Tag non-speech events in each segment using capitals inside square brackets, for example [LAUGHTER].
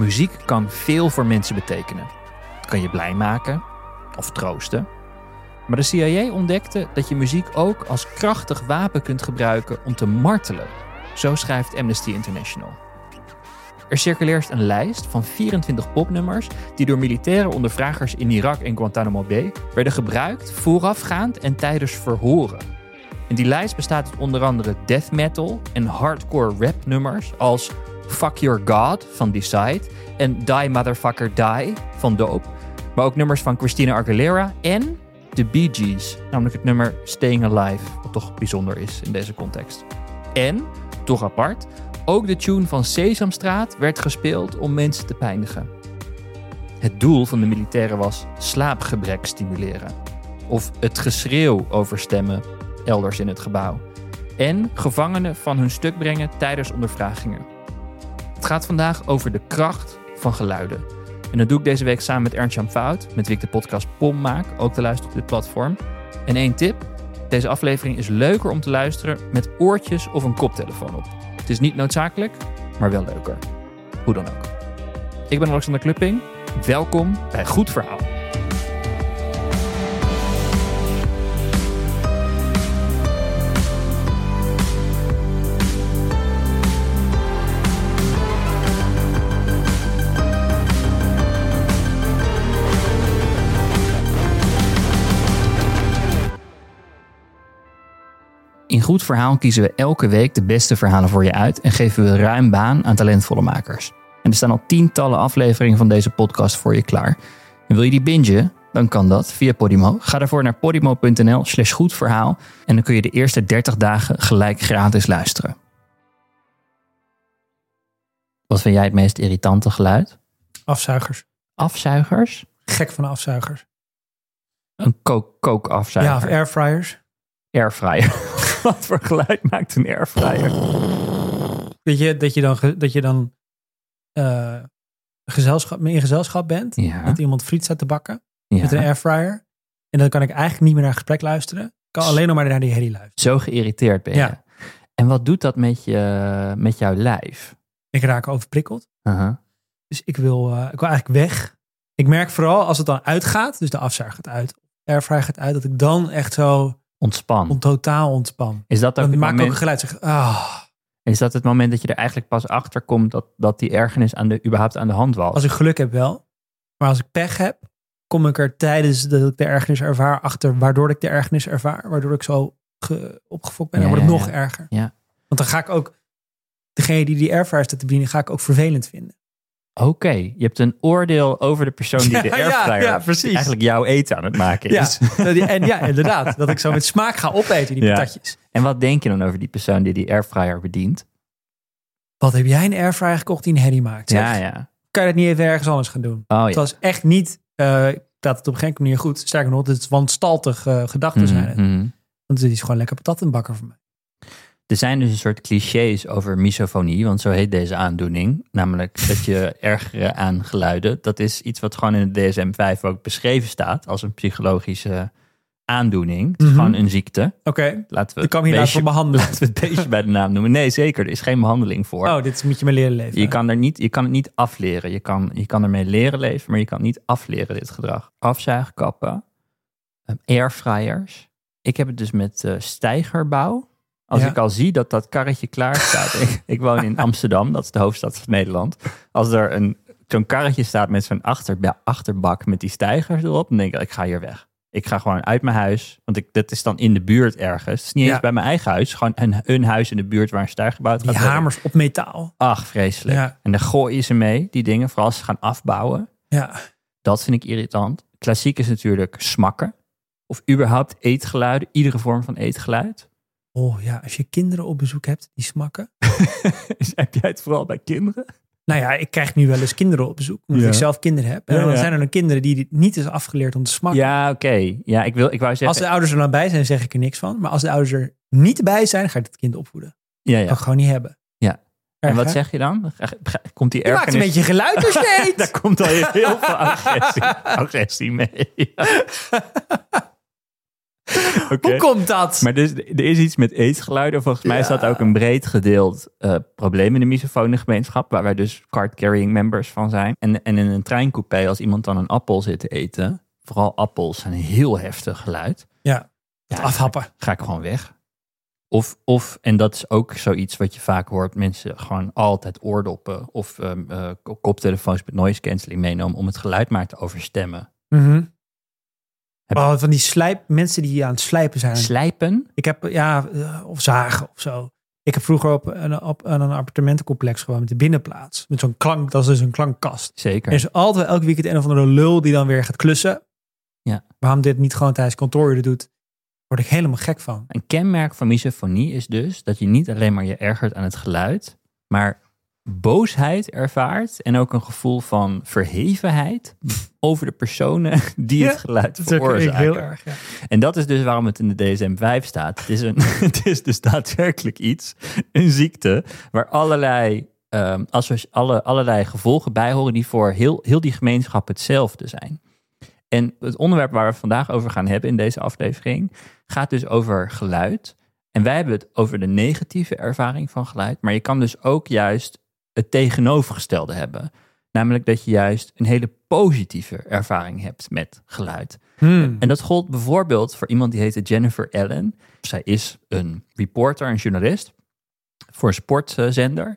Muziek kan veel voor mensen betekenen. Het kan je blij maken of troosten. Maar de CIA ontdekte dat je muziek ook als krachtig wapen kunt gebruiken om te martelen. Zo schrijft Amnesty International. Er circuleert een lijst van 24 popnummers die door militaire ondervragers in Irak en Guantanamo Bay werden gebruikt voorafgaand en tijdens verhoren. En die lijst bestaat uit onder andere death metal en hardcore rap nummers als Fuck Your God van Decide en Die Motherfucker Die van Dope. Maar ook nummers van Christina Aguilera en The Bee Gees, namelijk het nummer Staying Alive, wat toch bijzonder is in deze context. En, toch apart, ook de tune van Sesamstraat werd gespeeld om mensen te pijnigen. Het doel van de militairen was slaapgebrek stimuleren. Of het geschreeuw overstemmen elders in het gebouw. En gevangenen van hun stuk brengen tijdens ondervragingen. Het gaat vandaag over de kracht van geluiden. En dat doe ik deze week samen met Ernst-Jan Fout, met wie ik de podcast POM maak, ook te luisteren op dit platform. En één tip, deze aflevering is leuker om te luisteren met oortjes of een koptelefoon op. Het is niet noodzakelijk, maar wel leuker. Hoe dan ook. Ik ben Alexander Klupping. Welkom bij Goed Verhaal. In Goed Verhaal kiezen we elke week de beste verhalen voor je uit en geven we ruim baan aan talentvolle makers. En er staan al tientallen afleveringen van deze podcast voor je klaar. En wil je die bingen? Dan kan dat via Podimo. Ga daarvoor naar podimo.nl slash goedverhaal en dan kun je de eerste 30 dagen gelijk gratis luisteren. Wat vind jij het meest irritante geluid? Afzuigers. Afzuigers? Gek van afzuigers. Een kook kookafzuiger? Ja, of airfryers. Airfryer. [LAUGHS] [LAUGHS] Wat voor geluid maakt een airfryer? Weet je, dat je dan, dat je dan eh, gezelschap, in gezelschap bent. Ja. Dat iemand friet staat te bakken Ja. met een airfryer. En dan kan ik eigenlijk niet meer naar gesprek luisteren. Ik kan alleen nog maar naar die herrie luisteren. Zo geïrriteerd ben je. Ja. En wat doet dat met, je, met jouw lijf? Ik raak overprikkeld. Uh-huh. Dus ik wil, eh, ik wil eigenlijk weg. Ik merk vooral als het dan uitgaat, dus de afzuiger gaat uit, airfryer gaat uit, dat ik dan echt zo Ontspan. on, totaal ontspan. Is dat, ook Dan het maak ik ook moment, een geluid. Zeg, ah. is dat het moment dat je er eigenlijk pas achter komt dat, dat die ergernis aan de, überhaupt aan de hand was? Als ik geluk heb wel. Maar als ik pech heb, kom ik er tijdens dat ik de ergernis ervaar achter waardoor ik de ergernis ervaar. Waardoor ik zo ge- opgefokt ben. Dan Ja, wordt het ja, nog ja. erger. Ja. Want dan ga ik ook, degene die die airfryer staat te bedienen, ga ik ook vervelend vinden. Oké, je hebt een oordeel over de persoon die de Ja, ja, airfryer ja, precies. eigenlijk jouw eten aan het maken Ja, is. [LAUGHS] en ja, inderdaad. Dat ik zo met smaak ga opeten, die Ja. patatjes. En wat denk je dan over die persoon die die airfryer bedient? Wat heb jij een airfryer gekocht die een herrie maakt? zeg? Ja, ja. Kan je dat niet even ergens anders gaan doen? Oh Het ja. was echt niet, eh ik praat het op geen manier goed. Sterker nog, het is wanstaltig eh gedachten zijn het. Mhm, mhm. Want het is gewoon lekker patattenbakker voor mij. Er zijn dus een soort clichés over misofonie, want zo heet deze aandoening. Namelijk dat je [LAUGHS] ergeren aan geluiden. Dat is iets wat gewoon in de DSM-5 ook beschreven staat als een psychologische aandoening. Het is Mhm. gewoon een ziekte. Oké, Laten we ik kan hier laten voor behandelen. [LAUGHS] laten we het beestje bij de naam noemen. Nee, zeker. Er is geen behandeling voor. Oh, dit moet je me leren leven. Je kan, er niet, je kan het niet afleren. Je kan, je kan ermee leren leven, maar je kan niet afleren, dit gedrag. Afzuigkappen, um, airfryers. Ik heb het dus met eh, stijgerbouw. Als Ja. ik al zie dat dat karretje klaar staat. ik, ik woon in [LAUGHS] Amsterdam, dat is de hoofdstad van Nederland. Als er een, zo'n karretje staat met zo'n achter, achterbak met die stijgers erop, dan denk ik, ik ga hier weg. Ik ga gewoon uit mijn huis, want ik, dat is dan in de buurt ergens. Het is niet Ja. eens bij mijn eigen huis, gewoon een, een huis in de buurt waar een stijger gebouwd Die gaat worden. hamers op metaal. Ach, vreselijk. Ja. En daar gooien ze mee, die dingen. Vooral als ze gaan afbouwen. Ja. Dat vind ik irritant. Klassiek is natuurlijk smakken. Of überhaupt eetgeluiden. Iedere vorm van eetgeluid. Oh ja, als je kinderen op bezoek hebt die smakken. Is- [LAUGHS] Heb jij het vooral bij kinderen? Nou ja, ik krijg nu wel eens kinderen op bezoek. Omdat Ja. ik zelf kinderen heb. En dan ja. zijn er dan kinderen die niet is afgeleerd om te smakken. Ja, oké. Ja, ik, wil, ik wou Als zeggen... de ouders er dan bij zijn, zeg ik er niks van. Maar als de ouders er niet bij zijn, ga ik het kind opvoeden. ja, Dat ja. kan gewoon niet hebben. Ja. En wat hè? zeg je dan? Komt die Je maakt een ergernis... beetje geluid als je eet. Daar komt al heel veel agressie, [LAUGHS] agressie mee. [LAUGHS] [LAUGHS] Hoe komt dat? Maar dus, er is iets met eetgeluiden. Volgens mij is dat ook een breed gedeeld eh, probleem in de misofone gemeenschap. Waar wij dus card-carrying members van zijn. En, en in een treincoupé, als iemand dan een appel zit te eten. Vooral appels zijn een heel heftig geluid. Ja, Ja, afhappen. Ga ik gewoon weg. Of, of, en dat is ook zoiets wat je vaak hoort. Mensen gewoon altijd oordoppen of ehm, eh, koptelefoons met noise cancelling meenemen. Om het geluid maar te overstemmen. Mhm. Heb- Oh, van die slijp, mensen die aan het slijpen zijn. Slijpen. Ik heb, ja, eh, of zagen of zo. Ik heb vroeger op een, op een appartementencomplex gewoond met de binnenplaats. Met zo'n klank, dat is dus een klankkast. Zeker. Er is altijd elke weekend een of andere lul die dan weer gaat klussen. Ja. Waarom dit niet gewoon tijdens kantooruren doet, word ik helemaal gek van. Een kenmerk van misofonie is dus dat je niet alleen maar je ergert aan het geluid, maar boosheid ervaart en ook een gevoel van verhevenheid [LAUGHS] over de personen die Ja, het geluid veroorzaken. heel erg. Ja. En dat is dus waarom het in de DSM-5 staat. Het is, een, [LAUGHS] het is dus daadwerkelijk iets, een ziekte, waar allerlei, associ- alle, allerlei gevolgen bij horen die voor heel, heel die gemeenschap hetzelfde zijn. En het onderwerp waar we vandaag over gaan hebben in deze aflevering gaat dus over geluid. En wij hebben het over de negatieve ervaring van geluid. Maar je kan dus ook juist het tegenovergestelde hebben. Namelijk dat je juist een hele positieve ervaring hebt met geluid. Hmm. En dat gold bijvoorbeeld voor iemand die heette Jennifer Allen. Zij is een reporter, een journalist voor een sportzender.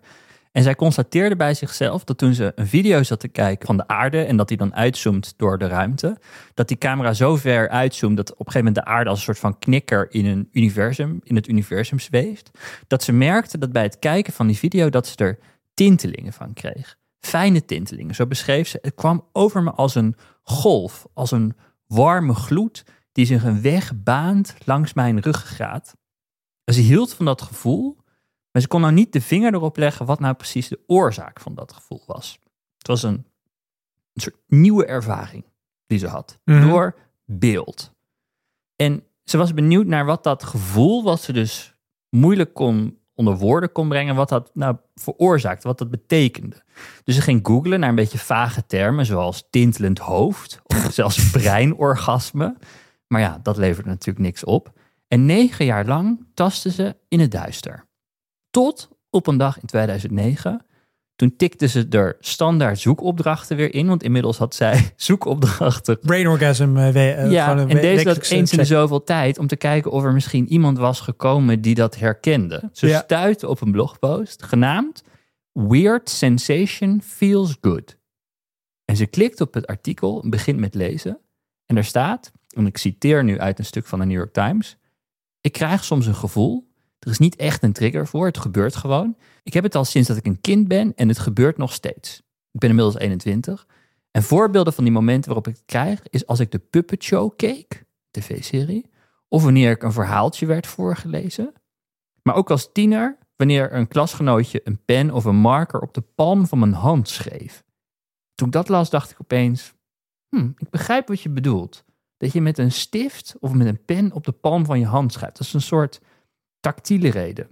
En zij constateerde bij zichzelf dat toen ze een video zat te kijken van de aarde en dat die dan uitzoomt door de ruimte, dat die camera zo ver uitzoomt dat op een gegeven moment de aarde als een soort van knikker in een universum, in het universum zweeft, dat ze merkte dat bij het kijken van die video dat ze er tintelingen van kreeg. Fijne tintelingen, zo beschreef ze. Het kwam over me als een golf, als een warme gloed die zich een weg baant langs mijn ruggengraat. En ze hield van dat gevoel, maar ze kon nou niet de vinger erop leggen wat nou precies de oorzaak van dat gevoel was. Het was een, een soort nieuwe ervaring die ze had Mhm. door beeld. En ze was benieuwd naar wat dat gevoel, wat ze dus moeilijk kon onder woorden kon brengen, wat dat nou veroorzaakte, wat dat betekende. Dus ze ging googlen naar een beetje vage termen, zoals tintelend hoofd of [LAUGHS] zelfs breinorgasme. Maar ja, dat levert natuurlijk niks op. En negen jaar lang tastte ze in het duister. Tot op een dag in 2009. Toen tikte ze er standaard zoekopdrachten weer in. Want inmiddels had zij [LAUGHS] zoekopdrachten. Brain orgasm. eh, we- eh, ja, en deze dat wekelijkse eens in de zoveel tijd. Om te kijken of er misschien iemand was gekomen die dat herkende. Ze Ja. stuitte op een blogpost genaamd Weird Sensation Feels Good. En ze klikt op het artikel, begint met lezen. En er staat, en ik citeer nu uit een stuk van de New York Times. Ik krijg soms een gevoel. Er is niet echt een trigger voor. Het gebeurt gewoon. Ik heb het al sinds dat ik een kind ben en het gebeurt nog steeds. Ik ben inmiddels 21. En voorbeelden van die momenten waarop ik het krijg is als ik de Puppet Show keek, tv-serie, of wanneer ik een verhaaltje werd voorgelezen. Maar ook als tiener, wanneer een klasgenootje een pen of een marker op de palm van mijn hand schreef. Toen ik dat las, dacht ik opeens: hm, ik begrijp wat je bedoelt. Dat je met een stift of met een pen op de palm van je hand schrijft. Dat is een soort tactiele reden.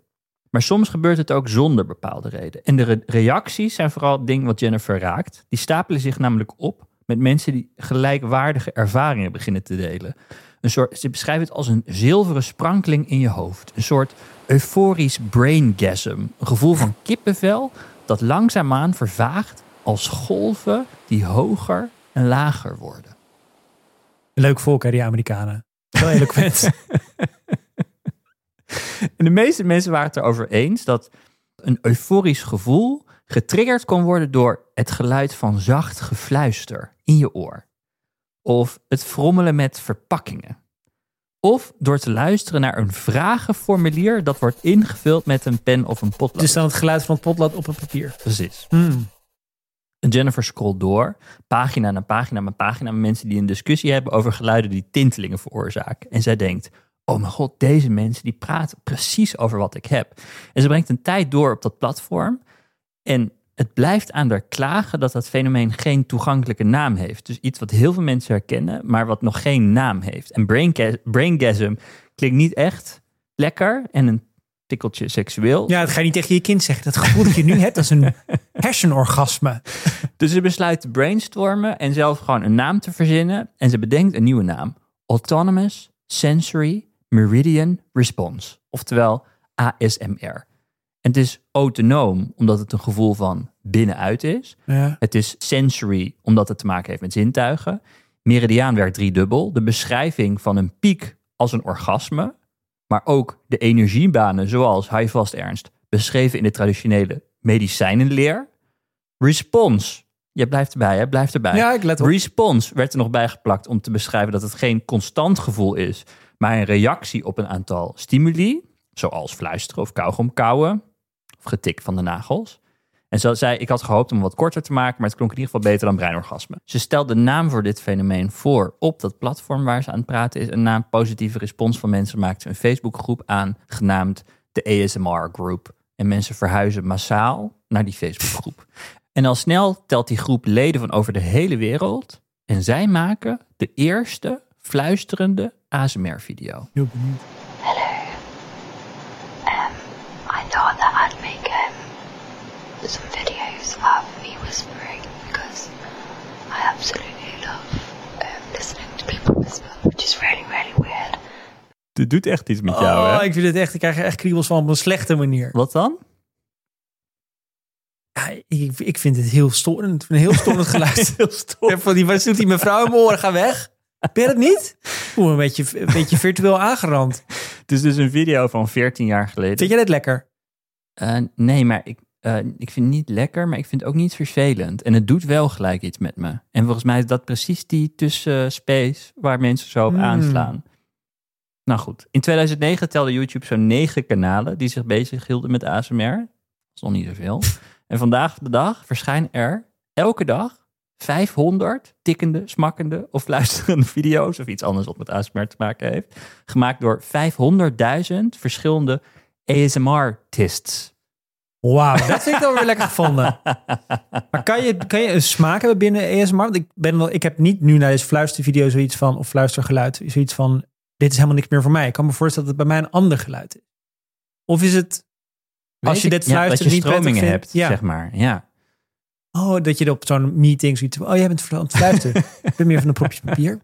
Maar soms gebeurt het ook zonder bepaalde reden. En de re- reacties zijn vooral het ding wat Jennifer raakt. Die stapelen zich namelijk op met mensen die gelijkwaardige ervaringen beginnen te delen. Een soort, ze beschrijven het als een zilveren sprankeling in je hoofd. Een soort euforisch braingasm. Een gevoel van kippenvel dat langzaamaan vervaagt als golven die hoger en lager worden. Leuk volk, hè, die Amerikanen. Heel eloquent. [LAUGHS] [LAUGHS] En de meeste mensen waren het erover eens dat een euforisch gevoel getriggerd kon worden door het geluid van zacht gefluister in je oor. Of het frommelen met verpakkingen. Of door te luisteren naar een vragenformulier dat wordt ingevuld met een pen of een potlood. dus dan het geluid van het potlood op het papier. Precies. Hmm. En Jennifer scrolt door, pagina na pagina na pagina, met mensen die een discussie hebben over geluiden die tintelingen veroorzaken. En zij denkt, oh mijn god, deze mensen die praten precies over wat ik heb. En ze brengt een tijd door op dat platform. En het blijft aan haar klagen dat dat fenomeen geen toegankelijke naam heeft. Dus iets wat heel veel mensen herkennen, maar wat nog geen naam heeft. En brainga- braingasm klinkt niet echt lekker en een tikkeltje seksueel. Ja, dat ga je niet tegen je kind zeggen. Dat gevoel dat je nu hebt, dat is een [LAUGHS] hersenorgasme. Dus ze besluit te brainstormen en zelf gewoon een naam te verzinnen. En ze bedenkt een nieuwe naam. Autonomous Sensory Meridian Response, oftewel ASMR. En het is autonoom omdat het een gevoel van binnenuit is. Ja. Het is sensory omdat het te maken heeft met zintuigen. Meridiaan werkt driedubbel. De beschrijving van een piek als een orgasme, maar ook de energiebanen zoals high vast ernst, beschreven in de traditionele medicijnenleer. Response, je blijft erbij, hè? blijft erbij. ja, ik let op. Response werd er nog bijgeplakt om te beschrijven dat het geen constant gevoel is, maar een reactie op een aantal stimuli, zoals fluisteren of kauwgom kauwen, of getik van de nagels. En zo zei ik had gehoopt om wat korter te maken, maar het klonk in ieder geval beter dan breinorgasme. Ze stelde de naam voor dit fenomeen voor op dat platform waar ze aan het praten is. Een naam positieve respons van mensen maakte een Facebookgroep aan, genaamd de ASMR Group. En mensen verhuizen massaal naar die Facebookgroep. En al snel telt die groep leden van over de hele wereld. En zij maken de eerste fluisterende ASMR-video. Heel benieuwd. Um, I thought that I'd make um, some videos of me whispering because I absolutely love um, listening to people whisper, which is really, really weird. Het doet echt iets met oh, ik vind het echt, ik krijg er echt kriebels van op een slechte manier. Wat dan? Ja, ik, ik vind het heel storend. Een heel storend [LAUGHS] geluid. Heel stom. Ja, van die, wat doet die mevrouw in mijn oren? Ga weg. Ben je dat niet? Oeh, een beetje, een beetje virtueel aangerand. Het is dus een video van 14 jaar geleden. Vind jij dit lekker? Eh, nee, maar ik, eh, ik vind het niet lekker, maar ik vind het ook niet vervelend. En het doet wel gelijk iets met me. En volgens mij is dat precies die tussenspace waar mensen zo op Hmm. aanslaan. Nou goed, in 2009 telde YouTube zo'n negen kanalen die zich bezig hielden met ASMR. Dat is nog niet zoveel. En vandaag de dag verschijnen er elke dag 500 tikkende, smakkende of luisterende [LAUGHS] video's of iets anders wat met ASMR te maken heeft. Gemaakt door 500.000 verschillende ASMR-tists. Wauw, dat vind ik dan weer lekker gevonden. Maar kan je, kan je een smaak hebben binnen ASMR? Want ik, ben wel, ik heb niet nu naar deze fluistervideo zoiets van, of fluistergeluid, zoiets van, dit is helemaal niks meer voor mij. Ik kan me voorstellen dat het bij mij een ander geluid is. Of is het, als je ik- dit ja, fluistert dat je niet stromingen hebt, ja. zeg maar. Ja. Oh, dat je op zo'n meeting van, oh, jij bent aan het [LAUGHS] ik ben meer van een propje papier.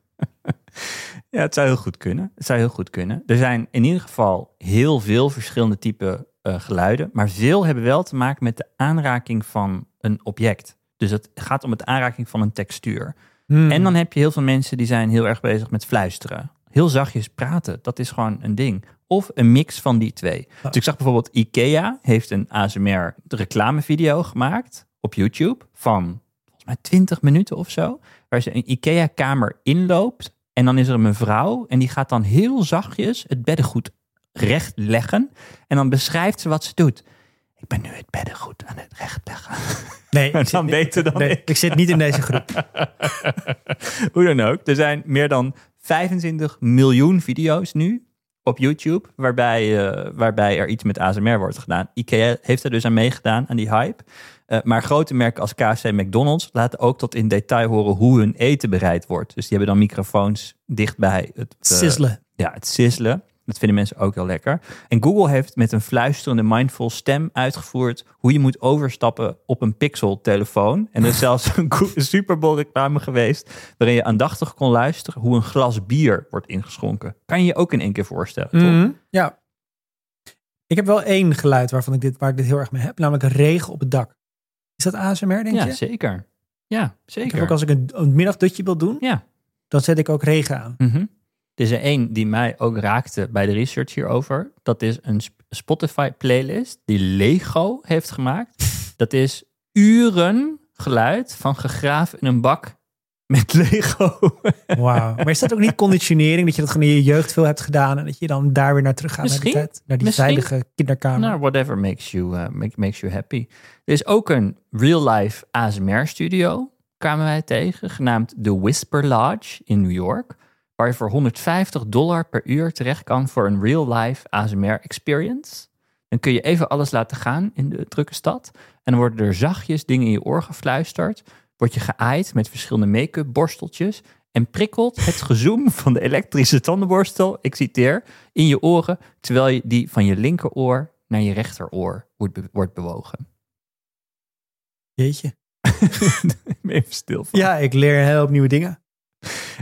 ja, het zou heel goed kunnen. Het zou heel goed kunnen. Er zijn in ieder geval heel veel verschillende typen eh, geluiden, maar veel hebben wel te maken met de aanraking van een object. Dus het gaat om het aanraking van een textuur. Hmm. En dan heb je heel veel mensen die zijn heel erg bezig met fluisteren. Heel zachtjes praten, dat is gewoon een ding. Of een mix van die twee. Dus ik zag bijvoorbeeld Ikea heeft een ASMR reclamevideo gemaakt op YouTube van volgens mij 20 minuten of zo. Waar ze een Ikea kamer inloopt en dan is er een mevrouw en die gaat dan heel zachtjes het beddengoed recht leggen. En dan beschrijft ze wat ze doet. Ik ben nu het beddengoed aan het rechtleggen. [LAUGHS] nee, Maar [LAUGHS] ik dan zit, beter dan nee, ik. ik zit niet in deze groep. [LAUGHS] Hoe dan ook, er zijn meer dan 25 miljoen video's nu op YouTube waarbij, eh, waarbij er iets met ASMR wordt gedaan. IKEA heeft er dus aan meegedaan, aan die hype. Eh, maar grote merken als KFC en McDonald's laten ook tot in detail horen hoe hun eten bereid wordt. Dus die hebben dan microfoons dichtbij het, eh, Sizzelen. ja, het sizzelen. Dat vinden mensen ook heel lekker. En Google heeft met een fluisterende mindful stem uitgevoerd hoe je moet overstappen op een Pixel telefoon. En er is zelfs [LAUGHS] een Super Bowl reclame geweest waarin je aandachtig kon luisteren hoe een glas bier wordt ingeschonken. Kan je je ook in één keer voorstellen, toch? Mhm, Ja. Ik heb wel één geluid waarvan ik dit, waar ik dit heel erg mee heb, namelijk regen op het dak. Is dat ASMR, denk Ja, je? zeker. Ja, zeker. ook als ik een, een middagdutje wil doen, Ja. dan zet ik ook regen aan. Mhm. Er is er één die mij ook raakte bij de research hierover. Dat is een Sp- Spotify playlist die Lego heeft gemaakt. [LAUGHS] Dat is uren geluid van gegraven in een bak met Lego. Wauw. Maar is dat ook niet conditionering, dat je dat gewoon in je jeugd veel hebt gedaan en dat je dan daar weer naar terug gaat naar die tijd? Naar die Misschien. veilige kinderkamer. nou, whatever makes you, uh, make- makes you happy. Er is ook een real-life ASMR studio, kwamen wij tegen, genaamd The Whisper Lodge in New York. Waar je voor 150 dollar per uur terecht kan voor een real-life ASMR experience. Dan kun je even alles laten gaan in de drukke stad. En dan worden er zachtjes dingen in je oor gefluisterd. Word je geaaid met verschillende make-up borsteltjes. En prikkelt het gezoem van de elektrische tandenborstel, ik citeer, in je oren. Terwijl je die van je linkeroor naar je rechteroor wordt, be- wordt bewogen. Jeetje. [LAUGHS] Ben even stil van. Ja, ik leer heel veel nieuwe dingen.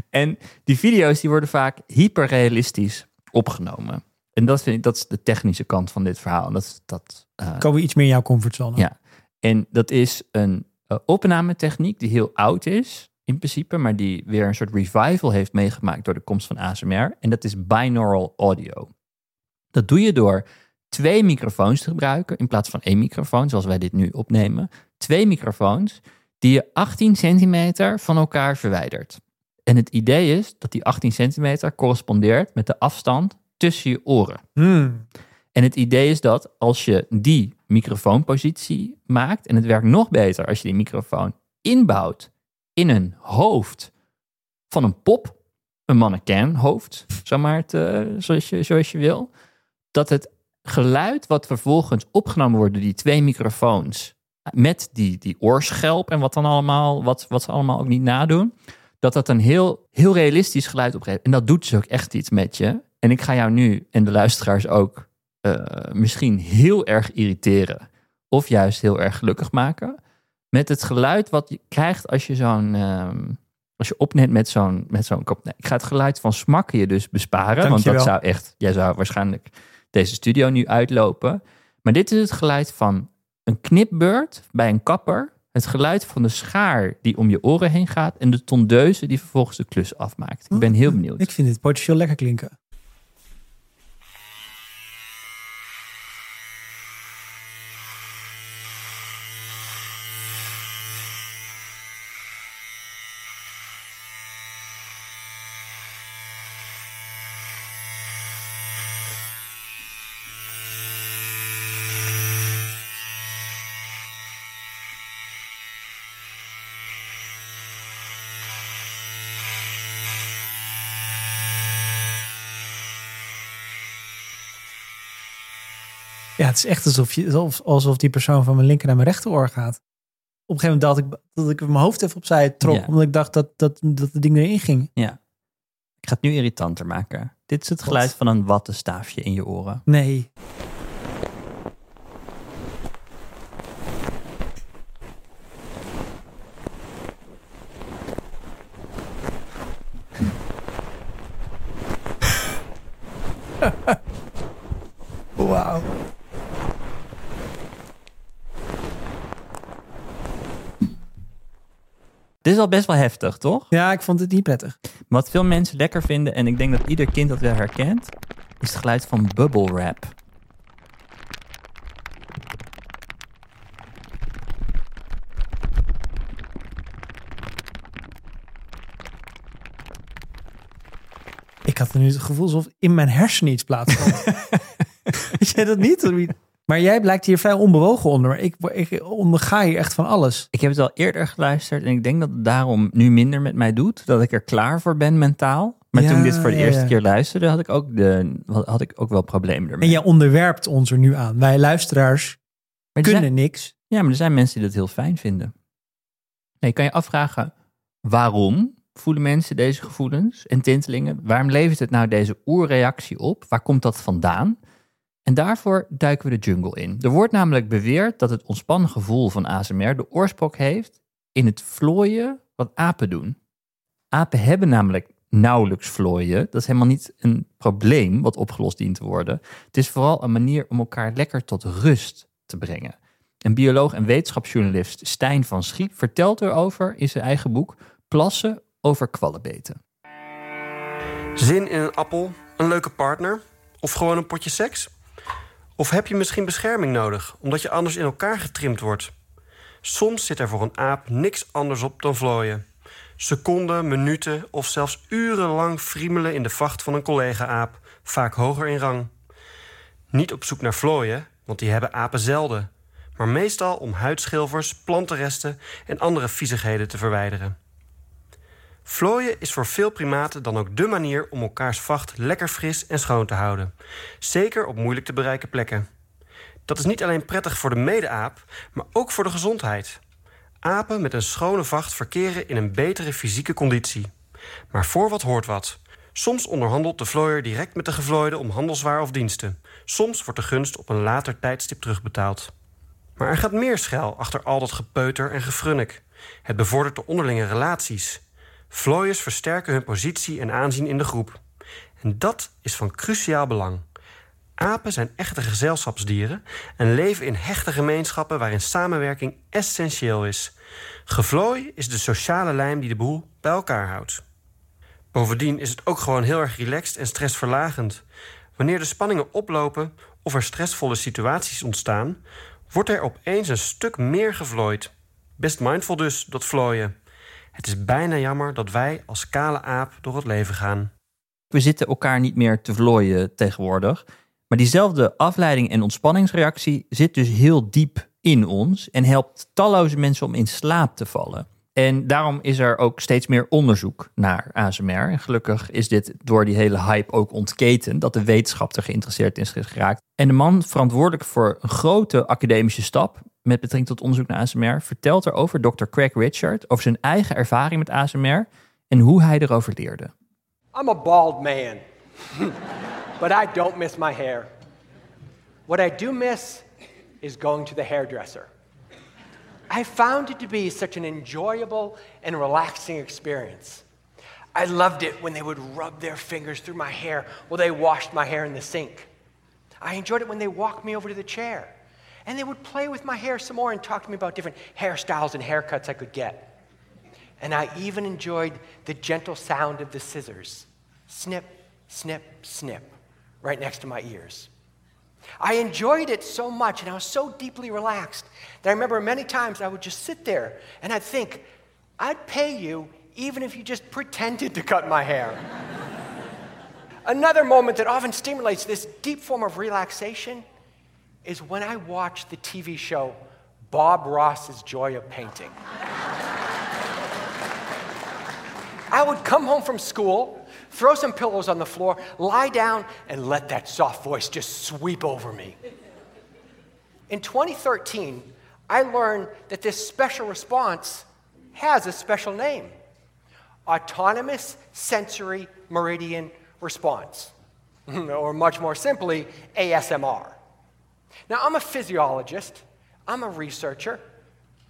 En die video's die worden vaak hyperrealistisch opgenomen. En dat, vind ik, dat is de technische kant van dit verhaal. En Dat, dat, eh, Komen we iets meer in jouw comfortzone. Ja. En dat is een uh, opnametechniek die heel oud is, in principe, maar die weer een soort revival heeft meegemaakt door de komst van ASMR. En dat is binaural audio. Dat doe je door twee microfoons te gebruiken in plaats van één microfoon, zoals wij dit nu opnemen. Twee microfoons die je 18 centimeter van elkaar verwijdert. En het idee is dat die 18 centimeter correspondeert met de afstand tussen je oren. Hmm. En het idee is dat als je die microfoonpositie maakt, en het werkt nog beter als je die microfoon inbouwt in een hoofd van een pop, een mannequin hoofd, zomaar te, zoals, je, zoals je wil, dat het geluid wat vervolgens opgenomen wordt door die twee microfoons met die, die oorschelp en wat dan allemaal, wat, wat ze allemaal ook niet nadoen, dat dat een heel, heel realistisch geluid opgeeft. En dat doet dus ook echt iets met je. En ik ga jou nu en de luisteraars ook uh, misschien heel erg irriteren. Of juist heel erg gelukkig maken. Met het geluid wat je krijgt als je zo'n. Uh, als je opneemt met zo'n. Met zo'n kop. Nee, ik ga het geluid van smakken je dus besparen. Want dat zou echt. Jij zou waarschijnlijk deze studio nu uitlopen. Maar dit is het geluid van een knipbeurt bij een kapper. Het geluid van de schaar die om je oren heen gaat. En de tondeuze die vervolgens de klus afmaakt. Ik ben heel benieuwd. Ik vind dit potentieel lekker klinken. Ja, het is echt alsof, je, alsof, die persoon van mijn linker naar mijn rechteroor gaat. Op een gegeven moment dacht ik dat ik mijn hoofd even opzij trok. Ja. Omdat ik dacht dat, dat, dat het ding erin ging. Ja. Ik ga het nu irritanter maken. Dit is het geluid van een wattenstaafje in je oren. Nee. Is al best wel heftig, toch? Ja, ik vond het niet prettig. Wat veel mensen lekker vinden, en ik denk dat ieder kind dat wel herkent, is het geluid van bubble wrap. Ik had nu het gevoel alsof in mijn hersenen iets plaatsvond. [LAUGHS] Jij dat niet? Maar jij blijkt hier vrij onbewogen onder. Maar ik, ik onderga hier echt van alles. Ik heb het al eerder geluisterd en ik denk dat het daarom nu minder met mij doet. Dat ik er klaar voor ben mentaal. Maar Ja, toen ik dit voor de ja, eerste ja. keer luisterde, had ik ook, de, had ik ook wel problemen ermee. En jij onderwerpt ons er nu aan. Wij luisteraars maar er kunnen zijn, niks. ja, maar er zijn mensen die dat heel fijn vinden. Nee, kan je afvragen, waarom voelen mensen deze gevoelens en tintelingen? Waarom levert het nou deze oerreactie op? Waar komt dat vandaan? En daarvoor duiken we de jungle in. Er wordt namelijk beweerd dat het ontspannen gevoel van ASMR de oorsprong heeft in het vlooien wat apen doen. Apen hebben namelijk nauwelijks vlooien. Dat is helemaal niet een probleem wat opgelost dient te worden. Het is vooral een manier om elkaar lekker tot rust te brengen. Een bioloog en wetenschapsjournalist Stijn van Schiep vertelt erover in zijn eigen boek Plassen over kwallenbeten. Zin in een appel, een leuke partner of gewoon een potje seks? Of heb je misschien bescherming nodig, omdat je anders in elkaar getrimd wordt? Soms zit er voor een aap niks anders op dan vlooien. Seconden, minuten of zelfs urenlang friemelen in de vacht van een collega-aap, vaak hoger in rang. Niet op zoek naar vlooien, want die hebben apen zelden, maar meestal om huidschilfers, plantenresten en andere viezigheden te verwijderen. Vlooien is voor veel primaten dan ook dé manier om elkaars vacht lekker fris en schoon te houden. Zeker op moeilijk te bereiken plekken. Dat is niet alleen prettig voor de mede-aap, maar ook voor de gezondheid. Apen met een schone vacht verkeren in een betere fysieke conditie. Maar voor wat hoort wat. Soms onderhandelt de vlooier direct met de gevlooide om handelswaar of diensten. Soms wordt de gunst op een later tijdstip terugbetaald. Maar er gaat meer schuil achter al dat gepeuter en gefrunnik. Het bevordert de onderlinge relaties. Vlooiers versterken hun positie en aanzien in de groep. En dat is van cruciaal belang. Apen zijn echte gezelschapsdieren en leven in hechte gemeenschappen waarin samenwerking essentieel is. Gevlooi is de sociale lijm die de boel bij elkaar houdt. Bovendien is het ook gewoon heel erg relaxed en stressverlagend. Wanneer de spanningen oplopen of er stressvolle situaties ontstaan, wordt er opeens een stuk meer gevlooid. Best mindful dus, dat vlooien. Het is bijna jammer dat wij als kale aap door het leven gaan. We zitten elkaar niet meer te vlooien tegenwoordig. Maar diezelfde afleiding en ontspanningsreactie zit dus heel diep in ons en helpt talloze mensen om in slaap te vallen. En daarom is er ook steeds meer onderzoek naar ASMR. En gelukkig is dit door die hele hype ook ontketen dat de wetenschap er geïnteresseerd in is geraakt. En de man verantwoordelijk voor een grote academische stap met betrekking tot onderzoek naar ASMR vertelt erover, Dr. Craig Richard, over zijn eigen ervaring met ASMR en hoe hij erover leerde. I'm a bald man, [LAUGHS] but I don't miss my hair. What I do miss is going to the hairdresser. I found it to be such an enjoyable and relaxing experience. I loved it when they would rub their fingers through my hair while they washed my hair in the sink. I enjoyed it when they walked me over to the chair and they would play with my hair some more and talk to me about different hairstyles and haircuts I could get. And I even enjoyed the gentle sound of the scissors snip, snip, snip, right next to my ears. I enjoyed it so much and I was so deeply relaxed that I remember many times I would just sit there and I'd think, I'd pay you even if you just pretended to cut my hair. [LAUGHS] Another moment that often stimulates this deep form of relaxation is when I watch the TV show Bob Ross's Joy of Painting. I would come home from school, throw some pillows on the floor, lie down, and let that soft voice just sweep over me. In 2013, I learned that this special response has a special name Autonomous Sensory Meridian Response, [LAUGHS] or much more simply, ASMR. Now, I'm a physiologist, I'm a researcher,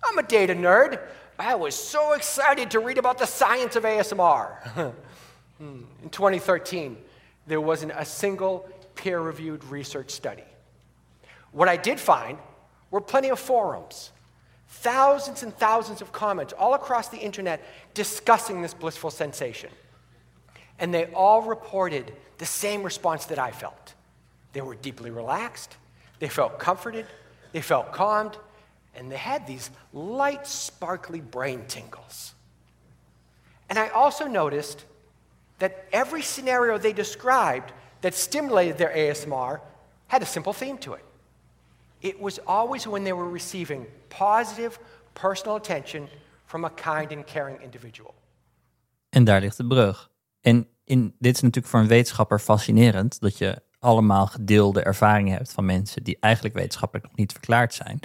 I'm a data nerd. I was so excited to read about the science of ASMR. [LAUGHS] Hmm. In 2013, there wasn't a single peer reviewed research study. What I did find were plenty of forums, thousands and thousands of comments all across the internet discussing this blissful sensation. And they all reported the same response that I felt. They were deeply relaxed, they felt comforted, they felt calmed, and they had these light, sparkly brain tingles. And I also noticed that every scenario they described that stimulated their ASMR had a simple theme to it. It was always when they were receiving positive personal attention from a kind and caring individual. En daar ligt de brug. En in, dit is natuurlijk voor een wetenschapper fascinerend dat je allemaal gedeelde ervaringen hebt van mensen die eigenlijk wetenschappelijk nog niet verklaard zijn.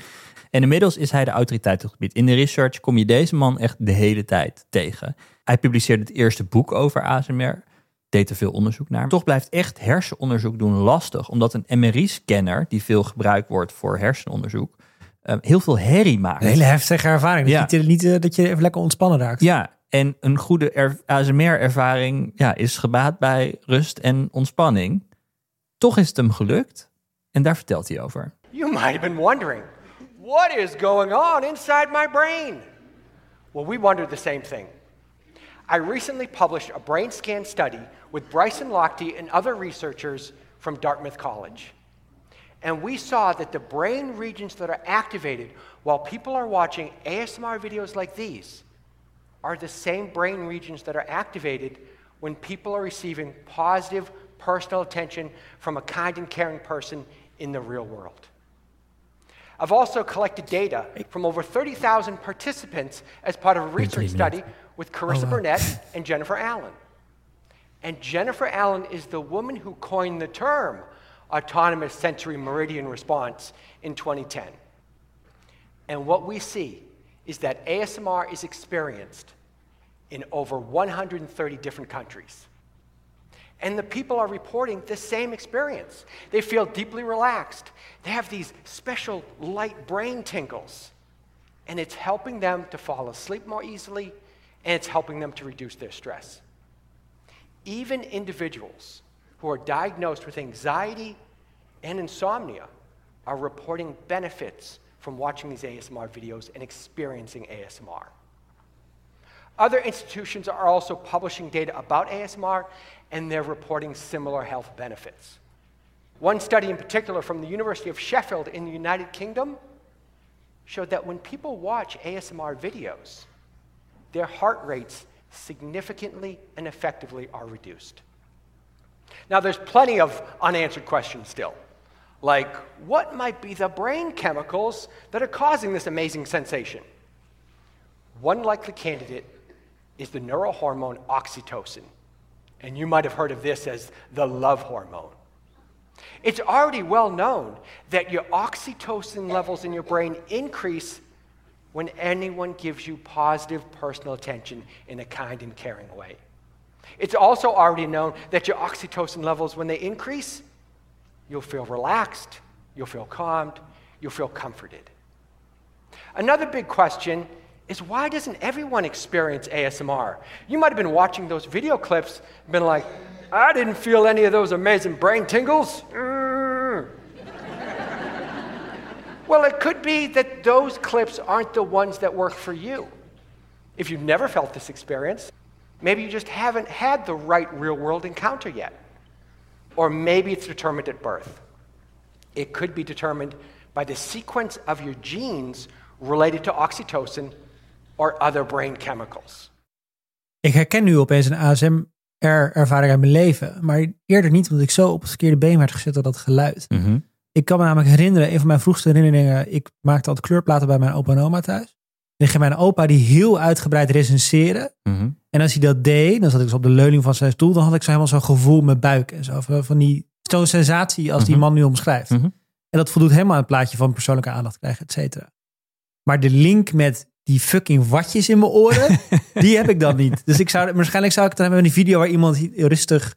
En inmiddels is hij de autoriteit op het gebied. In de research kom je deze man echt de hele tijd tegen. Hij publiceerde het eerste boek over ASMR, deed er veel onderzoek naar. Toch blijft echt hersenonderzoek doen lastig, omdat een MRI-scanner, die veel gebruikt wordt voor hersenonderzoek, eh, heel veel herrie maakt. Een hele heftige ervaring. Ja. Dat, je niet, eh, dat je even lekker ontspannen raakt. Ja, en een goede er- ASMR-ervaring ja, is gebaat bij rust en ontspanning. Toch is het hem gelukt en daar vertelt hij over. You might have been wondering, what is going on inside my brain? Well, we wondered the same thing. I recently published a brain scan study with Bryson Lochte and other researchers from Dartmouth College. And we saw that the brain regions that are activated while people are watching ASMR videos like these are the same brain regions that are activated when people are receiving positive personal attention from a kind and caring person in the real world. I've also collected data from over 30,000 participants as part of a research study with Carissa Burnett [LAUGHS] and Jennifer Allen. And Jennifer Allen is the woman who coined the term autonomous sensory meridian response in 2010. And what we see is that ASMR is experienced in over 130 different countries. And the people are reporting the same experience. They feel deeply relaxed. They have these special light brain tingles. And it's helping them to fall asleep more easily, and it's helping them to reduce their stress. Even individuals who are diagnosed with anxiety and insomnia are reporting benefits from watching these ASMR videos and experiencing ASMR. Other institutions are also publishing data about ASMR and they're reporting similar health benefits. One study in particular from the University of Sheffield in the United Kingdom showed that when people watch ASMR videos, their heart rates significantly and effectively are reduced. Now, there's plenty of unanswered questions still, like what might be the brain chemicals that are causing this amazing sensation? One likely candidate is the neurohormone oxytocin, and you might have heard of this as the love hormone. It's already well known that your oxytocin levels in your brain increase when anyone gives you positive personal attention in a kind and caring way. It's also already known that your oxytocin levels, when they increase, you'll feel relaxed, you'll feel calmed, you'll feel comforted. Another big question is why doesn't everyone experience ASMR? You might have been watching those video clips and been like, I didn't feel any of those amazing brain tingles. Mm. well, it could be that those clips aren't the ones that work for you. If you've never felt this experience, maybe you just haven't had the right real world encounter yet. Or maybe it's determined at birth. It could be determined by the sequence of your genes related to oxytocin or other brain chemicals. Ik herken nu opeens een ASMR-ervaring uit mijn leven. Maar eerder niet, omdat ik zo op het verkeerde been werd gezet door dat geluid. Mhm. Ik kan me namelijk herinneren, een van mijn vroegste herinneringen. Ik maakte altijd kleurplaten bij mijn opa en oma thuis. En ik ging mijn opa die heel uitgebreid recenseren. Mhm. En als hij dat deed, dan zat ik dus op de leuning van zijn stoel. Dan had ik zo helemaal zo'n gevoel in mijn buik en zo. Van die, zo'n sensatie als die Mhm. man nu omschrijft. Mhm. En dat voldoet helemaal aan het plaatje van persoonlijke aandacht krijgen, et cetera. Maar de link met die fucking watjes in mijn oren, [LAUGHS] die heb ik dan niet. Dus ik zou, waarschijnlijk zou ik dan hebben die video waar iemand rustig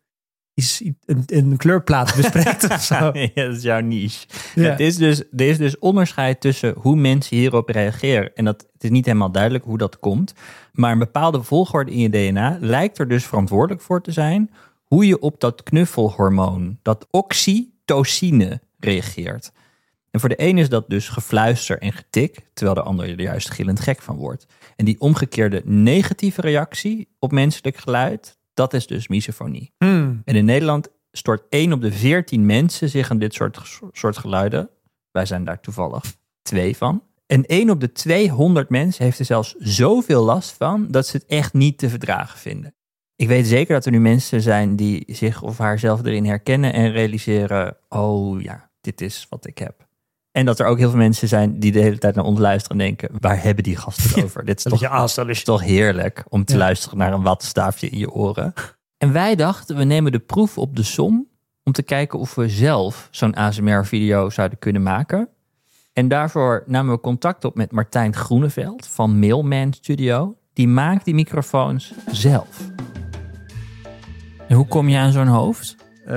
iets, een, een kleurplaat bespreekt of zo. [LAUGHS] ja, dat is jouw niche. Ja. Het is dus, er is dus onderscheid tussen hoe mensen hierop reageren. En dat, het is niet helemaal duidelijk hoe dat komt. Maar een bepaalde volgorde in je DNA lijkt er dus verantwoordelijk voor te zijn hoe je op dat knuffelhormoon, dat oxytocine, reageert. En voor de een is dat dus gefluister en getik, terwijl de ander er juist gillend gek van wordt. En die omgekeerde negatieve reactie op menselijk geluid, dat is dus misofonie. Hmm. En in Nederland stort 1 op de 14 mensen zich aan dit soort, soort geluiden. Wij zijn daar toevallig twee van. En 1 op de 200 mensen heeft er zelfs zoveel last van dat ze het echt niet te verdragen vinden. Ik weet zeker dat er nu mensen zijn die zich of haarzelf erin herkennen en realiseren: oh ja, dit is wat ik heb. En dat er ook heel veel mensen zijn die de hele tijd naar ons luisteren en denken: waar hebben die gasten het over? Dit is toch, aanstel is toch heerlijk om te Ja. luisteren naar een wattenstaafje in je oren. En wij dachten, we nemen de proef op de som om te kijken of we zelf zo'n ASMR-video zouden kunnen maken. En daarvoor namen we contact op met Martijn Groeneveld van Mailman Studio. Die maakt die microfoons zelf. En hoe kom je aan zo'n hoofd? Eh,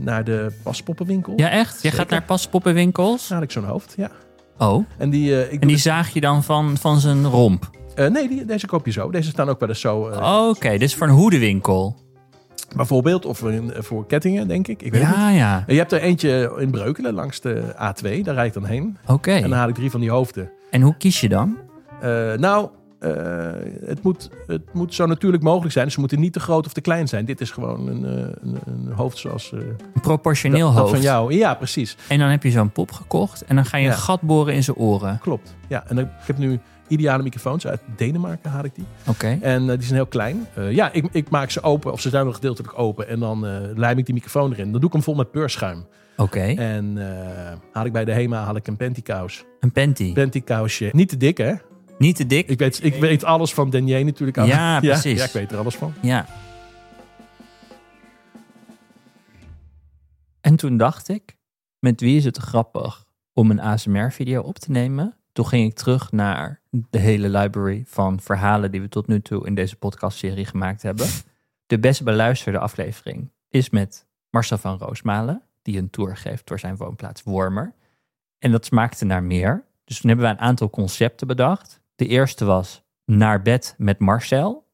naar de paspoppenwinkel. Ja, echt? Je gaat naar paspoppenwinkels? Had ik zo'n hoofd, ja. Oh, En die, eh, ik en die dus- zaag je dan van, van zijn romp? eh, nee, die, deze koop je zo. Deze staan ook wel eens zo. eh, Oké, dit is voor een hoedenwinkel. Bijvoorbeeld, of voor kettingen, denk ik. Ik weet niet. Ja, ja. Je hebt er eentje in Breukelen langs de A2. Daar rijd ik dan heen. Oké. En dan haal ik drie van die hoofden. En hoe kies je dan? Nou, eh, het, moet, het moet zo natuurlijk mogelijk zijn. Dus ze moeten niet te groot of te klein zijn. Dit is gewoon een, eh, een, een hoofd zoals eh, Een proportioneel dat, dat hoofd. van jou. Ja, precies. En dan heb je zo'n pop gekocht en dan ga je Ja. een gat boren in zijn oren. Klopt. Ja, en dan, ik heb nu ideale microfoons. Uit Denemarken haal ik die. Oké. En die zijn heel klein. Ja, ik, ik maak ze open, of ze zijn nog gedeeltelijk open. En dan eh lijm ik die microfoon erin. Dan doe ik hem vol met peurschuim. Oké. En haal ik bij de HEMA haal ik een pantykous. Een panty. Pantykousje. Niet te dik, hè? Niet te dik. Ik weet, ik weet alles van Denier natuurlijk. [LAUGHS] Ja, precies. Ja, ik weet er alles van. Ja. En toen dacht ik, met wie is het grappig om een ASMR-video op te nemen? Toen ging ik terug naar de hele library van verhalen die we tot nu toe in deze podcastserie gemaakt hebben. De best beluisterde aflevering is met Marcel van Roosmalen, die een tour geeft door zijn woonplaats Wormer. En dat smaakte naar meer. Dus toen hebben we een aantal concepten bedacht. De eerste was Naar bed met Marcel,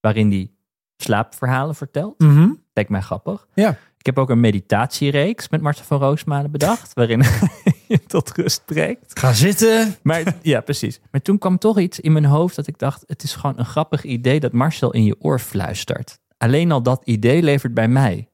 waarin hij slaapverhalen vertelt. Mhm. Lijkt mij grappig. Ja. Ik heb ook een meditatiereeks met Marcel van Roosmalen bedacht, waarin [LAUGHS] je tot rust spreekt. Ga zitten. Maar ja, precies. Maar toen kwam toch iets in mijn hoofd dat ik dacht: het is gewoon een grappig idee dat Marcel in je oor fluistert. Alleen al dat idee levert bij mij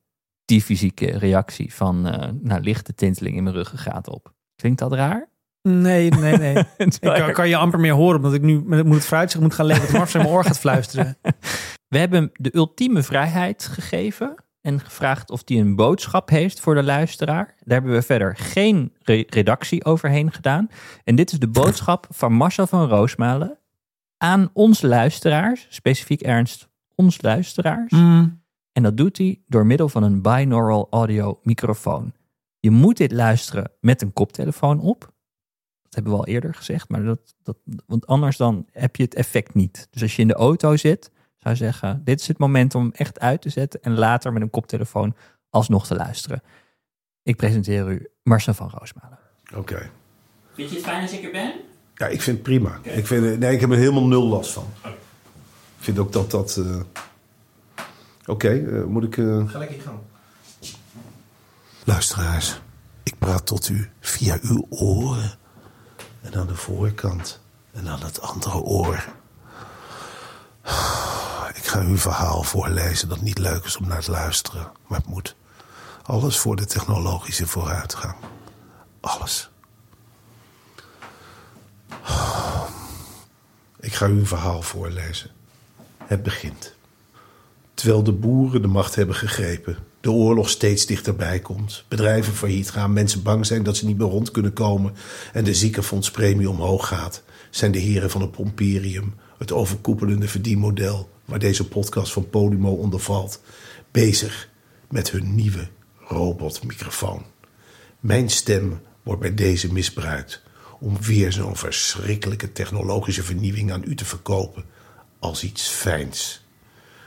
die fysieke reactie van eh nou, lichte tinteling in mijn ruggengraat op. Klinkt dat raar? Nee, nee, nee. [LAUGHS] ik Terwijl kan, kan je amper meer horen, omdat ik nu moet het vooruitzicht moet gaan leven. Dat Marcel in mijn oor gaat fluisteren. [LAUGHS] We hebben de ultieme vrijheid gegeven en gevraagd of hij een boodschap heeft voor de luisteraar. Daar hebben we verder geen re- redactie overheen gedaan. En dit is de boodschap van Marcel van Roosmalen aan ons luisteraars, specifiek Ernst, ons luisteraars. Mm. En dat doet hij door middel van een binaural audio microfoon. Je moet dit luisteren met een koptelefoon op. Hebben we al eerder gezegd, maar dat, dat, want anders dan heb je het effect niet. Dus als je in de auto zit, zou je zeggen, dit is het moment om hem echt uit te zetten en later met een koptelefoon alsnog te luisteren. Ik presenteer u Marcel van Roosmalen. Oké. Vind je het fijn als ik er ben? Ja, ik vind het prima. Ik, vind, nee, ik heb er helemaal nul last van. Ik vind ook dat dat... eh, Oké, eh, moet ik... eh, Ga lekker gang. Luisteraars, ik praat tot u via uw oren. En aan de voorkant. En aan het andere oor. [SIGHS] Ik ga u een verhaal voorlezen dat niet leuk is om naar te luisteren. Maar het moet. Alles voor de technologische vooruitgang. Alles. [SIGHS] Ik ga u een verhaal voorlezen. Het begint. Terwijl de boeren de macht hebben gegrepen, de oorlog steeds dichterbij komt, bedrijven failliet gaan, mensen bang zijn dat ze niet meer rond kunnen komen en de ziekenfondspremie omhoog gaat, zijn de heren van het Pomperium, het overkoepelende verdienmodel waar deze podcast van Podimo onder valt, bezig met hun nieuwe robotmicrofoon. Mijn stem wordt bij deze misbruikt om weer zo'n verschrikkelijke technologische vernieuwing aan u te verkopen als iets fijns.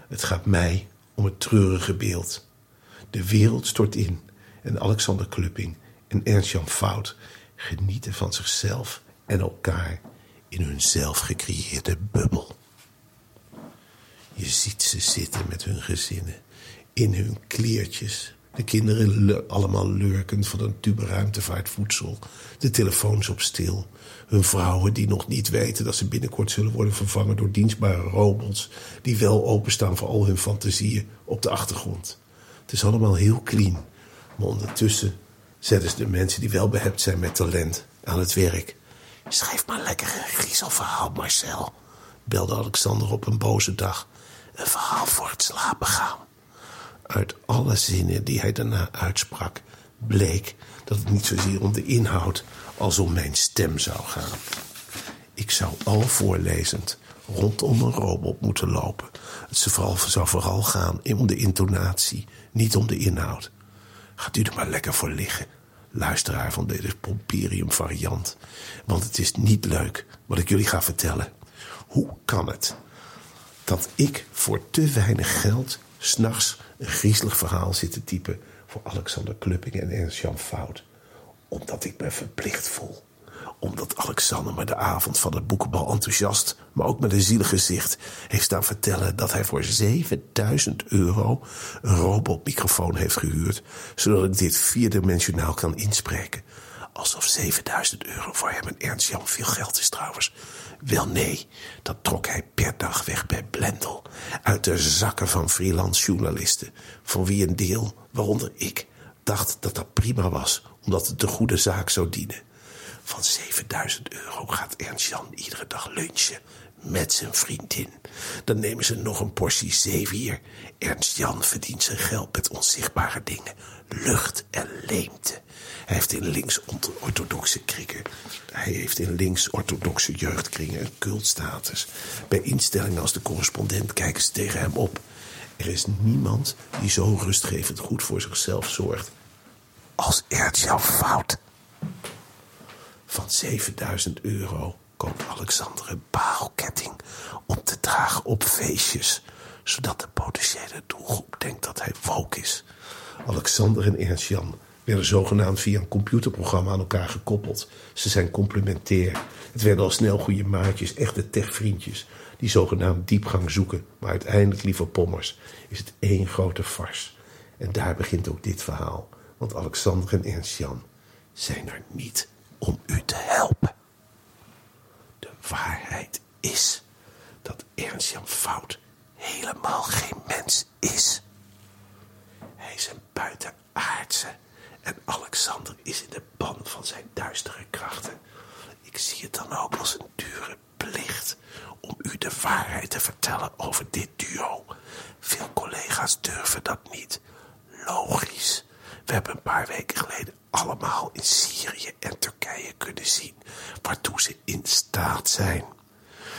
Het gaat mij om het treurige beeld. De wereld stort in en Alexander Klupping en Ernst-Jan Fout genieten van zichzelf en elkaar in hun zelf gecreëerde bubbel. Je ziet ze zitten met hun gezinnen, in hun kliertjes. De kinderen le- allemaal lurkend van een tube ruimtevaartvoedsel. De telefoons op stil. Hun vrouwen die nog niet weten dat ze binnenkort zullen worden vervangen door dienstbare robots. Die wel openstaan voor al hun fantasieën op de achtergrond. Het is allemaal heel clean. Maar ondertussen zetten ze de mensen die wel behept zijn met talent aan het werk. Schrijf maar lekker een griezelverhaal, Marcel. Belde Alexander op een boze dag. Een verhaal voor het slapen gaan. Uit alle zinnen die hij daarna uitsprak, bleek dat het niet zozeer om de inhoud als om mijn stem zou gaan. Ik zou al voorlezend rondom een robot moeten lopen. Het zou vooral, gaan om de intonatie, niet om de inhoud. Gaat u er maar lekker voor liggen, luisteraar van deze Pomperium variant. Want het is niet leuk wat ik jullie ga vertellen. Hoe kan het dat ik voor te weinig geld s'nachts een griezelig verhaal zit te typen voor Alexander Klupping en Ernst-Jan Fout. Omdat ik me verplicht voel. Omdat Alexander me de avond van het boekenbal enthousiast, maar ook met een zielig gezicht, heeft staan vertellen dat hij voor 7000 euro een robotmicrofoon heeft gehuurd, zodat ik dit vierdimensionaal kan inspreken. Alsof 7000 euro voor hem en Ernst-Jan veel geld is trouwens. Wel nee, dat trok hij per dag weg bij Blendel. Uit de zakken van freelance journalisten. Van wie een deel, waaronder ik, dacht dat dat prima was. Omdat het de goede zaak zou dienen. Van 7000 euro gaat Ernst-Jan iedere dag lunchen. Met zijn vriendin. Dan nemen ze nog een portie zeewier. Ernst-Jan verdient zijn geld met onzichtbare dingen. Lucht en leemte. Hij heeft in links-orthodoxe kringen. Hij heeft in links-orthodoxe jeugdkringen een cultstatus. Bij instellingen als de correspondent kijken ze tegen hem op. Er is niemand die zo rustgevend goed voor zichzelf zorgt als Ernst-Jan Fout. Van 7000 euro koopt Alexander een parelketting om te dragen op feestjes, zodat de potentiële doelgroep denkt dat hij woke is. Alexander en Ernst-Jan werden zogenaamd via een computerprogramma aan elkaar gekoppeld. Ze zijn complementair. Het werden al snel goede maatjes, echte techvriendjes, die zogenaamd diepgang zoeken, maar uiteindelijk, lieve pommers, is het één grote farce. En daar begint ook dit verhaal. Want Alexander en Ernst-Jan zijn er niet om u te helpen. De waarheid is dat Ernst-Jan Fout helemaal geen mens is. Hij is een buitenaardse en Alexander is in de ban van zijn duistere krachten. Ik zie het dan ook als een dure plicht om u de waarheid te vertellen over dit duo. Veel collega's durven dat niet. Logisch. We hebben een paar weken geleden allemaal in Syrië en Turkije kunnen zien waartoe ze in staat zijn.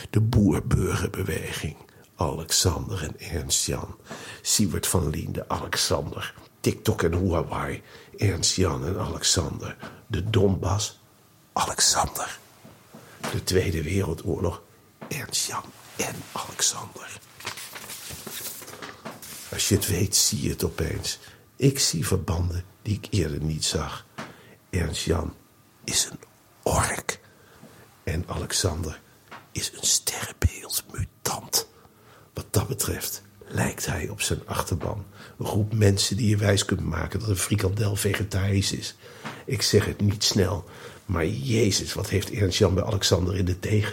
De boerburgerbeweging, Alexander en Ernst-Jan, Siewert van Liende, Alexander, TikTok en Huawei, Ernst-Jan en Alexander, de Donbass, Alexander. De Tweede Wereldoorlog, Ernst-Jan en Alexander. Als je het weet, zie je het opeens. Ik zie verbanden die ik eerder niet zag. Ernst-Jan is een ork. En Alexander is een sterrenbeeldmutant. Wat dat betreft lijkt hij op zijn achterban. Een groep mensen die je wijs kunt maken dat een frikandel vegetarisch is. Ik zeg het niet snel, maar Jezus, wat heeft Ernst-Jan bij Alexander in de thee?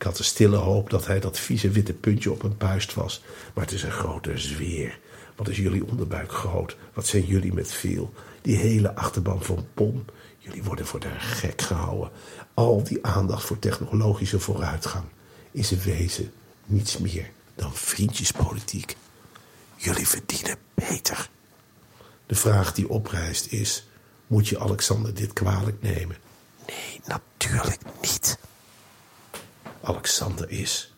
Ik had de stille hoop dat hij dat vieze witte puntje op een puist was. Maar het is een grote zweer. Wat is jullie onderbuik groot? Wat zijn jullie met veel? Die hele achterban van Pom. Jullie worden voor de gek gehouden. Al die aandacht voor technologische vooruitgang is in wezen niets meer dan vriendjespolitiek. Jullie verdienen beter. De vraag die oprijst is: moet je Alexander dit kwalijk nemen? Nee, natuurlijk niet. Alexander is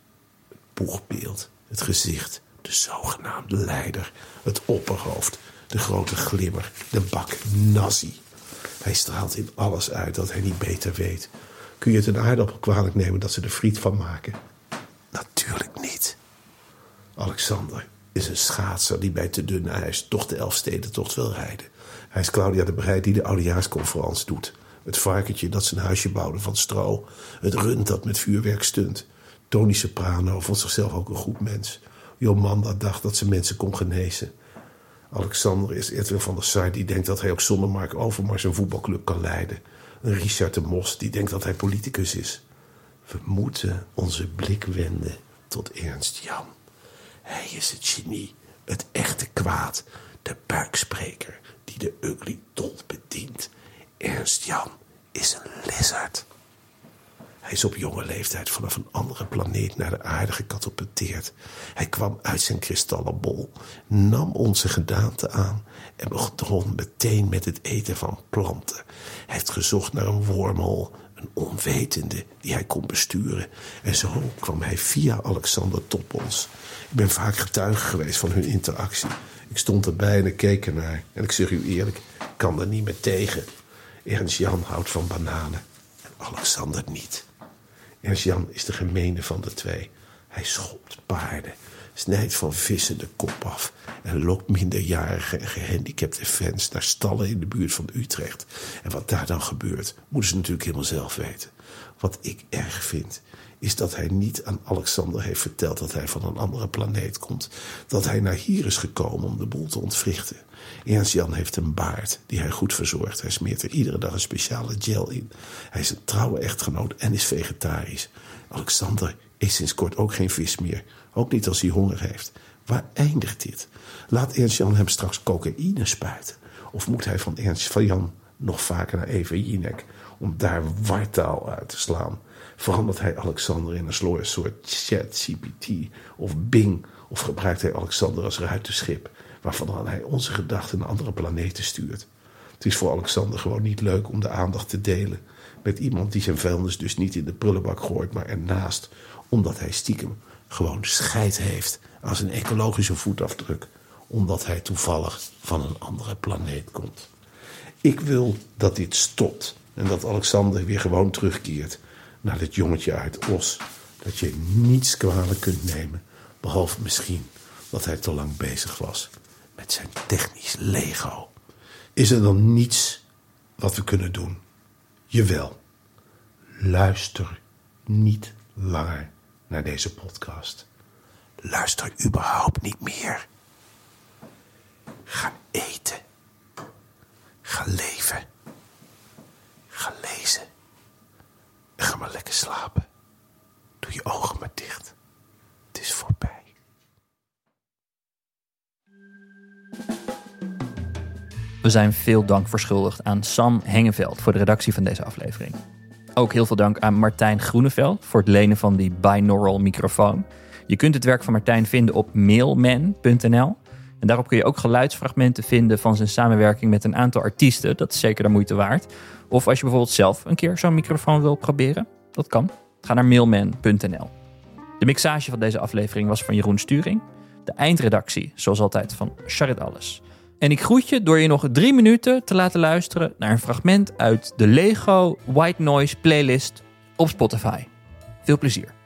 het boegbeeld, het gezicht, de zogenaamde leider, het opperhoofd, de grote glimmer, de bak nazi. Hij straalt in alles uit dat hij niet beter weet. Kun je het een aardappel kwalijk nemen dat ze er friet van maken? Natuurlijk niet. Alexander is een schaatser die bij te dunne ijs toch de Elfstedentocht wil rijden. Hij is Claudia de Breij die de oudejaarsconferentie doet. Het varkentje dat zijn huisje bouwde van stro. Het rund dat met vuurwerk stunt. Tony Soprano vond zichzelf ook een goed mens. Jomanda dacht dat ze mensen kon genezen. Alexander is Edwin van der Sar die denkt dat hij ook zonder Mark Overmars een voetbalclub kan leiden. Een Richard de Mos die denkt dat hij politicus is. We moeten onze blik wenden tot Ernst Jan. Hij is het genie, het echte kwaad, de buikspreker die de ugly tot bedient. Ernst Jan is een lizard. Hij is op jonge leeftijd vanaf een andere planeet naar de aarde gecatapulteerd. Hij kwam uit zijn kristallen bol, nam onze gedaante aan en begon meteen met het eten van planten. Hij heeft gezocht naar een wormhol, een onwetende die hij kon besturen. En zo kwam hij via Alexander tot ons. Ik ben vaak getuige geweest van hun interactie. Ik stond erbij en keek ernaar. En ik zeg u eerlijk, ik kan er niet meer tegen. Ernst Jan houdt van bananen en Alexander niet. Ernst Jan is de gemene van de twee. Hij schopt paarden, snijdt van vissen de kop af en lokt minderjarige en gehandicapte fans naar stallen in de buurt van Utrecht. En wat daar dan gebeurt, moeten ze natuurlijk helemaal zelf weten. Wat ik erg vind, is dat hij niet aan Alexander heeft verteld dat hij van een andere planeet komt. Dat hij naar hier is gekomen om de boel te ontwrichten. Ernst Jan heeft een baard die hij goed verzorgt. Hij smeert er iedere dag een speciale gel in. Hij is een trouwe echtgenoot en is vegetarisch. Alexander eet sinds kort ook geen vis meer. Ook niet als hij honger heeft. Waar eindigt dit? Laat Ernst Jan hem straks cocaïne spuiten? Of moet hij van Ernst van Jan nog vaker naar Eva Jinek om daar wartaal uit te slaan? Verandert hij Alexander in een soort chat, CPT of Bing? Of gebruikt hij Alexander als ruitenschip, waarvan hij onze gedachten naar andere planeten stuurt? Het is voor Alexander gewoon niet leuk om de aandacht te delen met iemand die zijn vuilnis dus niet in de prullenbak gooit, maar ernaast, omdat hij stiekem gewoon scheid heeft aan zijn ecologische voetafdruk, omdat hij toevallig van een andere planeet komt. Ik wil dat dit stopt en dat Alexander weer gewoon terugkeert naar het jongetje uit Os. Dat je niets kwalijk kunt nemen, behalve misschien dat hij te lang bezig was met zijn technisch Lego. Is er dan niets wat we kunnen doen? Jawel. Luister niet langer naar deze podcast. Luister überhaupt niet meer. Ga eten. Ga leven. Ga lezen. En ga maar lekker slapen. Doe je ogen maar dicht. Het is voorbij. We zijn veel dank verschuldigd aan Sam Hengeveld voor de redactie van deze aflevering. Ook heel veel dank aan Martijn Groeneveld voor het lenen van die binaural microfoon. Je kunt het werk van Martijn vinden op mailman.nl. En daarop kun je ook geluidsfragmenten vinden van zijn samenwerking met een aantal artiesten. Dat is zeker de moeite waard. Of als je bijvoorbeeld zelf een keer zo'n microfoon wil proberen, dat kan. Ga naar mailman.nl. De mixage van deze aflevering was van Jeroen Sturing. De eindredactie, zoals altijd, van Charit Alles. En ik groet je door je nog drie minuten te laten luisteren naar een fragment uit de Lego White Noise playlist op Spotify. Veel plezier.